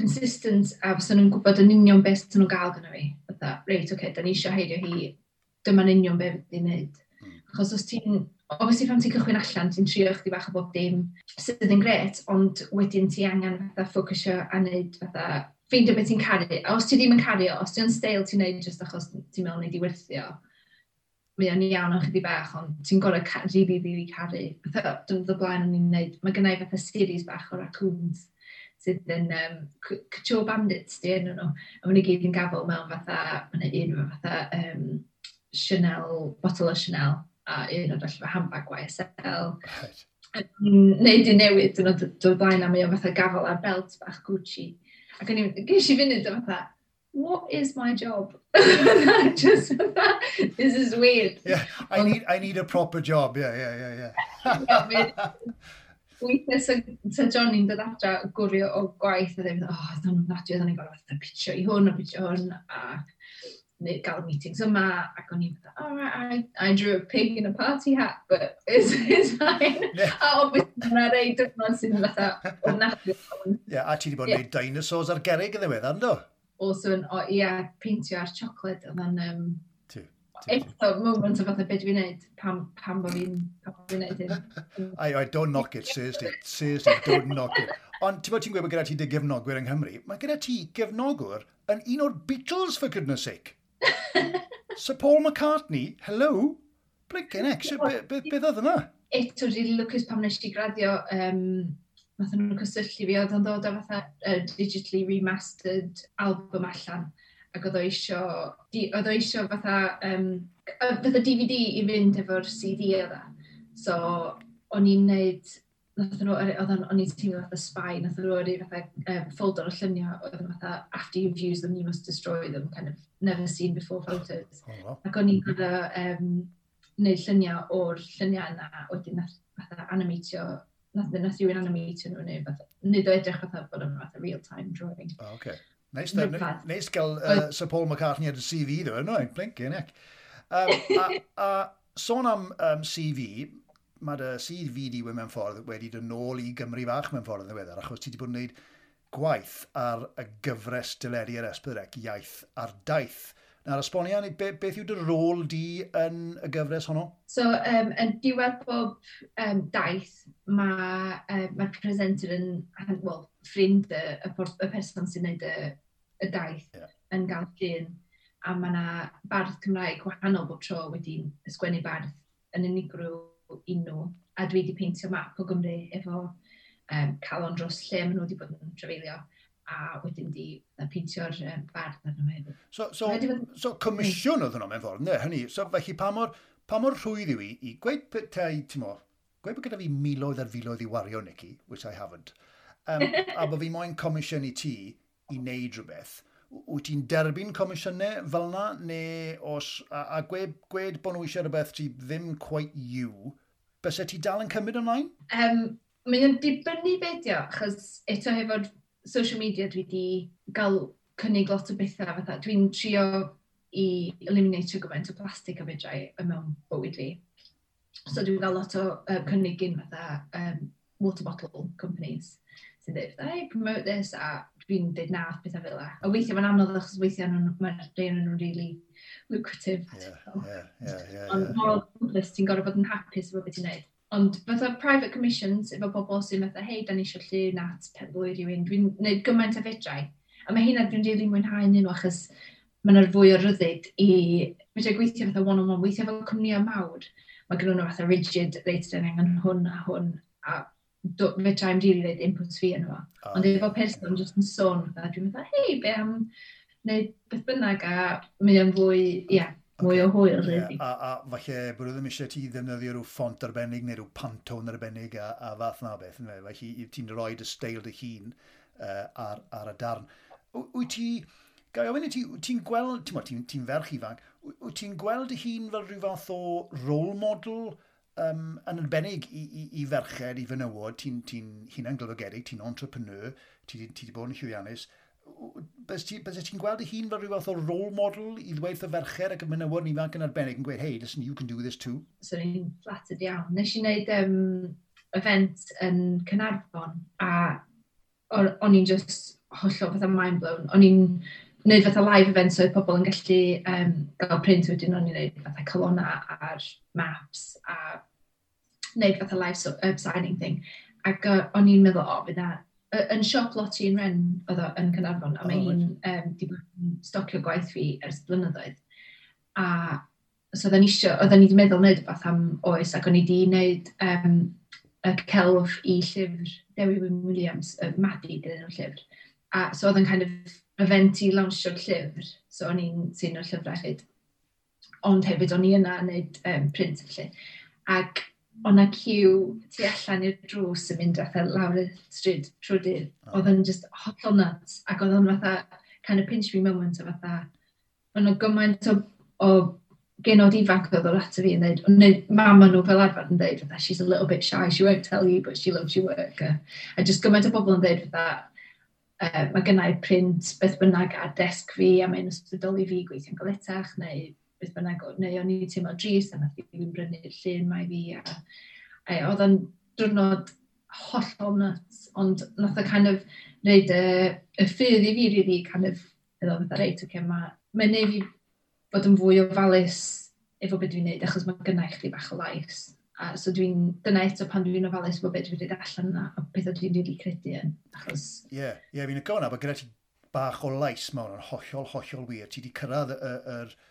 Speaker 2: consistent a fysa nhw'n gwybod yn union beth sy'n nhw'n gael gyda fi. Fytha, reit, oce, okay, da ni eisiau heidio hi, dyma'n union beth fydd i'n neud. Hmm. Achos os ti'n obviously pan ti'n cychwyn allan, ti'n trio chdi bach o bob dim sydd yn gret, ond wedyn ti angen fatha ffocysio a wneud fatha ffeindio beth ti'n caru. A os ti ddim yn caru, os ti'n stael ti'n neud jyst achos ti'n meddwl neud i werthio, mae o'n iawn o'n chydig bach, ond ti'n gorau rili, rili caru. Fatha, dyna ddod blaen o'n i'n neud, mae gennau fatha series bach o raccoons sydd yn um, Couture Bandits di enw nhw. A maen nhw gyd yn gafel mewn fatha, maen un fatha um, Chanel, bottle o Chanel, a un o'r fy handbag YSL. Right. Neu di newid yn o'r blaen a mae o'n fatha gafel ar belt bach Gucci. Ac o'n i'n geis i fynd yn fatha, what is my job? *laughs* just that, this is weird.
Speaker 1: Yeah, I need I need a proper job. Yeah, yeah, yeah, yeah.
Speaker 2: Weithiau sa John i'n dod adra gwrio o gwaith a ddim, oh, ddyn nhw'n dadu, ddyn nhw'n gorfod pitio i hwn a pitio hwn. A neu gael meetings yma, ac o'n i'n fatha, oh, I, I drew a pig in a party hat, but it's, it's fine. *laughs* Yeah. A obviously, mae'na rei dyfnod sy'n fatha ofnadwy.
Speaker 1: Ie, a ti wedi bod yn yeah. dinosaurs ar gerig yn ddiweddar, ynddo?
Speaker 2: Also, yn, o, ie, peintio ar chocolate, oedd yn... Um, Eto, moment o fatha beth dwi'n neud, pam, pam bod fi'n fi neud hyn. *laughs*
Speaker 1: I, I don't knock it, seriously, seriously, don't knock it. Ond ti'n bod ti'n gweud bod gyda ti dy gefnogwyr yng Nghymru, mae gyda ti gefnogwr yn un o'r Beatles, for goodness sake. Sir Paul McCartney, hello? Blinkin' ex, beth oedd yna?
Speaker 2: Eto, rili lwcus pam nes i graddio, um, nath nhw'n cysylltu fi, oedd yn dod o fatha uh, digitally remastered album allan ac oedd o isio, oedd o isio fatha, um, fatha DVD i fynd efo'r CD oedd So, o'n i'n neud nath nhw, oedd o'n i'n teimlo fatha spy, nath nhw yr fatha um, folder o lluniau, oedd yn fatha, after you've used them, you must destroy them, kind of, never seen before photos. Oh, Ac o'n i'n gwybod um, neud lluniau o'r lluniau yna, wedyn nath fatha animatio, nath, nath rhywun animatio nhw, neu fatha, nid o edrych fatha bod yn fatha real-time drawing.
Speaker 1: Oh, okay. Neis, neis gael uh, Sir Paul McCartney ar y CV, dwi, no, blinkin, ec. Um, a, a, sôn am um, CV, mae dy sydd fi di mewn ffordd wedi dod nôl i Gymru fach mewn ffordd yn ddiweddar, achos ti wedi bod yn gwneud gwaith ar y gyfres dyledu yr esbyrec, iaith ar daith. Na'r esbonio ni, be, beth yw dy rôl di yn y gyfres honno?
Speaker 2: So, um, yn diwedd bob um, daith, mae um, ma presenter yn, well, ffrind y, y, y person sy'n gwneud y, y daith yeah. yn gael llun. A mae yna bardd Cymraeg gwahanol bob tro wedi'n ysgwennu bardd yn unigryw unw. A dwi wedi peintio map o Gymru efo um, calon dros lle maen nhw wedi bod yn trafeilio a wedyn di peintio'r um, bardd arno hefyd.
Speaker 1: So, so, so comisiwn oedd yno mewn ffordd, ne, hynny. So felly pa mor, pa mor rhwydd yw i, i gweud petai, ti'n mo, gweud bod gyda fi miloedd ar filoedd i wario, Nicky, which I haven't, um, *laughs* a bod fi moyn comisiwn i ti i wneud rhywbeth, wyt ti'n derbyn comisiynau fel yna, neu os, a, a gwed, gwed bod nhw eisiau rhywbeth ti ddim quite you, bys ti dal yn cymryd ymlaen?
Speaker 2: Um, Mae'n yn dibynnu beidio, achos eto hefo'r social media dwi wedi gael cynnig lot o bethau fatha. Dwi'n trio i eliminatio gymaint o plastig a fedrau mewn bywyd fi. So dwi'n cael lot o uh, cynnig un fatha um, water bottle companies sy'n dweud, hey, promote this, a dwi'n dweud na bethau fel yna. A weithiau mae'n anodd achos weithiau mae'r rhain yn nhw'n really lucrative. Ond moral compass, ti'n gorfod bod yn hapus efo beth i'n neud. Ond fatha private commissions efo bobl sy'n fatha, hei, da ni eisiau llun at pedlwy rhywun, dwi'n gwneud gymaint o fedrau. A mae hynna dwi'n rili really mwynhau nhw achos mae'n yna'r fwy o ryddid i... Fydra gweithio fatha one-on-one, -on -one, weithio fel cwmnïau mawr. Mae gen nhw fatha rigid, reit, dyn angen hwn a hwn. A fetra i'm dilyn i'n inputs fi yno fo. Oh, Ond efo person jyst yn sôn fatha, dwi'n meddwl, hei, be am wneud beth bynnag a mae o'n fwy, ia, yeah, mwy okay. o hwyl. Yeah.
Speaker 1: A, a falle bod ddim eisiau ti ddefnyddio rhyw ffont arbennig neu rhyw pantone arbennig a, a fath na beth. Felly ti'n rhoi dy steil dy hun uh, ar, ar y darn. Wyt ti... gael ofyn i ti, ti'n gweld, ti'n ti, ti ferch ifanc, wyt ti'n gweld dy hun fel rhyw fath o role model um, yn arbennig i, i, i ferched, i fenywod, ti'n ti hunan glyfogedig, ti'n entrepreneur, ti wedi bod yn llwyddiannus, bys e ti'n ti gweld y hun fel rhyw fath o role model i ddweud y ferched ac y menywod ni ifanc yn arbennig yn gweud, hey, listen, you can do this too?
Speaker 2: So ni'n flattered iawn. Nes i wneud um, event yn Cynarfon a o'n i'n just hollol fatha mind blown. O'n i'n wneud fatha live event so oedd pobl yn gallu um, gael print wedyn o'n i wneud fatha colonna ar maps a wneud fatha live so, uh, signing thing. Ac uh, o'n i'n meddwl, o, fydd yn siop lot i'n ren oedd o yn Cynarfon, a mae hi'n um, di bod yn stocio gwaith fi ers blynyddoedd. A so oedden ni isio, oedden ni wedi meddwl wneud beth am oes, ac o'n i wedi wneud um, y celf i llyfr Dewi Wyn Williams, y Maddi, dyn nhw'n llyfr. A so oedd yn kind of event i lawnsio'r llyfr, so o'n i'n sy'n o'r llyfrachyd. Ond hefyd o'n i yna yn neud um, print felly. Ac o'n cyw tu allan i'r drws yn mynd fatha e lawr y stryd trwy dydd.
Speaker 1: Oh.
Speaker 2: Oedd yn just hollol nuts, ac oedd o'n fatha kind of pinch me moment o fatha. O'n gymaint o, o genod ifanc oedd o'r ato fi yn dweud, neu mam nhw fel arfer yn dweud, she's a little bit shy, she won't tell you, but she loves your work. A just gymaint o bobl yn dweud fatha, uh, mae gennau print beth bynnag ar desg fi a mae'n ysbrydoli fi gweithio'n goletach neu beth bynnag, neu o'n i'n teimlo dris a nath i fi'n brynu'r llun mae fi a, a oedd o'n drwnod hollol nuts ond nath o kind of wneud y, y ffydd i fi really kind of iddo fatha reit oce okay, mae ma neud fi bod yn fwy o falus efo beth dwi'n neud achos mae gynnau chdi bach o lais. A, so dwi'n, dyna eto pan dwi'n ofalus bod beth dwi wedi allan yna, a beth dwi'n wedi credu yn. Achos...
Speaker 1: Ie, yeah, yeah, fi'n ygol na, bod gyda ti bach o lais mewn yn hollol, hollol wir. Ti wedi cyrraedd y, y, y,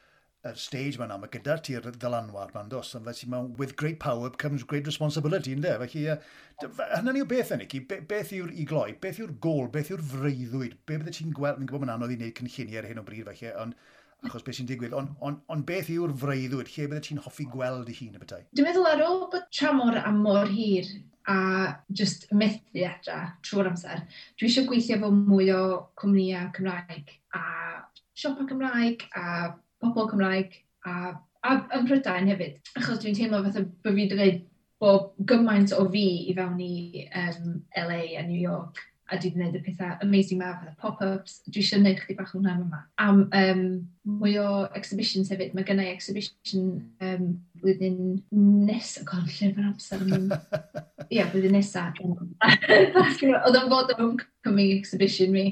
Speaker 1: y stage ma'n mae gyda ti'r ddylanwad ma'n dos, ond felly mae with great power comes great responsibility, ynddo? Felly, uh, hynny yw beth yn i, be, beth yw'r i gloi, beth yw'r gol, beth yw'r freuddwyd, be bydde ti'n gweld, fi'n gwybod mae'n anodd i wneud cynlluniau ar hyn o bryd, felly, ond achos beth sy'n digwydd, ond on, on beth yw'r freuddwyd, lle bydde ti'n hoffi gweld i hun y bethau?
Speaker 2: Dwi'n meddwl ar ôl bod tramor am mor hir a just methu adra trwy'r amser, dwi eisiau gweithio fo mwy o cwmnïau Cymraeg a siopa Cymraeg a pobl Cymraeg a, a, yn Prydain hefyd, achos dwi'n teimlo fatha bod fi wedi gwneud bod gymaint o fi i fewn i um, LA a New York a dwi wedi gwneud y pethau amazing ma, pethau pop-ups, dwi eisiau gwneud chdi bach hwnna yma. Am um, mwy o exhibitions hefyd, mae gennau exhibition um, blwyddyn nesaf, o god, lle fy'n amser yn... *laughs* Ia, blwyddyn nesaf. *laughs* Oedd o'n fod o'n coming exhibition mi,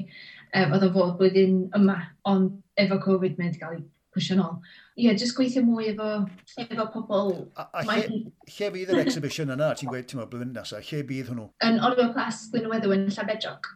Speaker 2: um, oedd o'n fod blwyddyn yma, ond efo Covid mae'n cael ei pwysio'n ôl ie, yeah, just gweithio mwy efo, efo pobl...
Speaker 1: A, a
Speaker 2: mae...
Speaker 1: lle, lle bydd yr exhibition yna, ti'n gweud, ti'n meddwl, blwyddyn nesaf, lle bydd hwnnw?
Speaker 2: Yn Oriol Plas, Glynweddw, yn Llabedrog.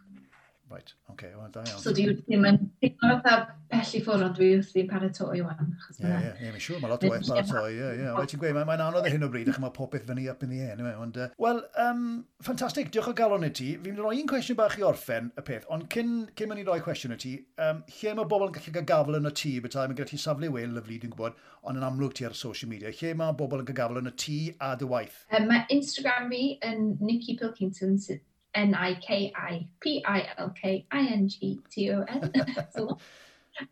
Speaker 1: Right, oce, okay, well, da iawn.
Speaker 2: So dwi ddim yn teimlo fatha pell i ffwrdd, ond dwi wrth i'n paratoi wan.
Speaker 1: Ie, ie, ie, mi'n siŵr, mae lot o waith paratoi, ie, ie. Wel, ti'n gweud, mae'n anodd ar hyn o bryd, achos mae popeth fyny up in the air, anyway. Ond, uh, wel, um, ffantastig, diolch o galon i ti. Fi'n rhoi un cwestiwn bach i orffen y peth, ond cyn, cyn mynd i roi cwestiwn i ti, um, lle mae bobl yn gallu cael gafel yn y tŷ, beth mae'n gallu safle we, lyflu, dwi'n gwybod, ond yn amlwg ti ar social media, lle mae bobl yn cael gafel yn y tŷ a dy waith?
Speaker 2: Um, mae Instagram fi yn Nikki Pilkington, sydd N-I-K-I-P-I-L-K-I-N-G-T-O-N. *laughs*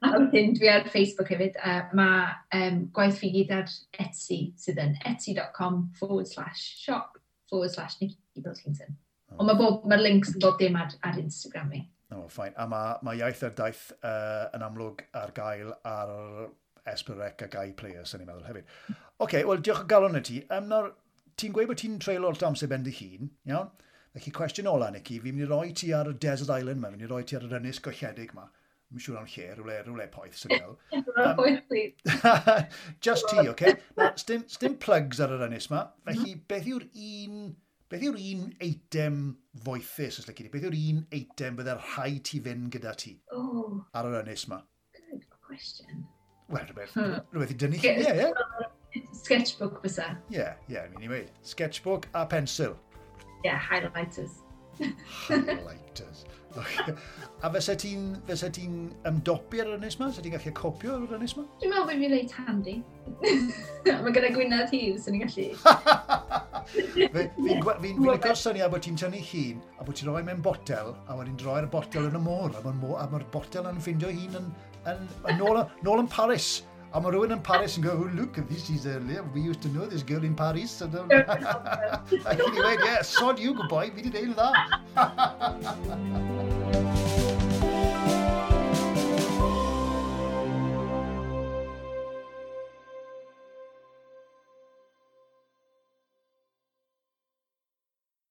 Speaker 2: A wedyn dwi ar Facebook hefyd, uh, mae um, gwaith fi gyd ar Etsy, sydd yn etsy.com forward slash shop forward slash Nicky Bilkington. Oh. Ond mae bob, mae'r links yn bob dim ar, ar Instagram fi.
Speaker 1: O, oh, ffain. A mae, mae iaith a'r daith uh, yn amlwg ar gael ar Esbrec a Gai Players, yn ei meddwl hefyd. Oce, okay, wel, diolch o galon y ti. Um, nawr, ti'n gweud bod ti'n treulio lot amser ben dy hun, iawn? Felly, cwestiwn ola, Nicky, fi'n mynd i roi ti ar y Desert Island yma, fi'n mynd i roi ti ar yr ynys golledig yma. Mi'n siŵr am lle, rhywle, rhywle poeth, sy'n gael. Um, just ti, oce? Okay? Na, stym, stym plugs ar yr ynys yma, mhm. felly beth yw'r un... Beth yw'r un eitem foethus, os lyci di? Beth yw'r un eitem byddai'r rhai ti fynd gyda ti
Speaker 2: oh.
Speaker 1: ar yr ynys yma?
Speaker 2: Good question.
Speaker 1: Wel, rhywbeth,
Speaker 2: hmm.
Speaker 1: rhywbeth i dynnu chi, ie, ie.
Speaker 2: Sketchbook bysa.
Speaker 1: Ie, yeah, ie, yeah, mi'n i weid. Sketchbook a pensil
Speaker 2: yeah, highlighters.
Speaker 1: highlighters. A fysa ti'n fysa ti'n ymdopi ar yr ynnes yma? Fysa ti'n gallu copio ar yr ynnes yma?
Speaker 2: Dwi'n meddwl bod fi'n leit handi. *laughs* Mae gyda Gwynedd Hughes yn ei gallu. *laughs*
Speaker 1: Fi'n licio syniad bod ti'n tynnu hun a bod ti'n rhoi mewn botel a wedyn droi'r botel yn y môr a mae'r botel yn ffindio hun yn, yn, yn, nôl, nôl yn Paris. A mae rhywun yn Paris yn go, oh, look, this is uh, earlier. We used to know this girl in Paris. So don't... a *laughs* i ni yeah, sod you, good boy, fi wedi deud dda. *laughs*